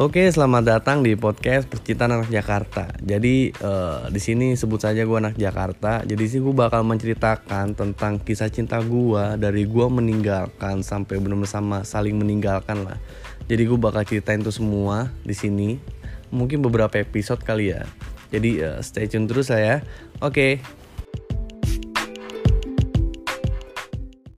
Oke, selamat datang di podcast Percintaan Anak Jakarta. Jadi uh, di sini sebut saja gue anak Jakarta. Jadi sih gue bakal menceritakan tentang kisah cinta gue dari gue meninggalkan sampai benar-benar sama saling meninggalkan lah. Jadi gue bakal ceritain itu semua di sini. Mungkin beberapa episode kali ya. Jadi uh, stay tune terus saya. Oke.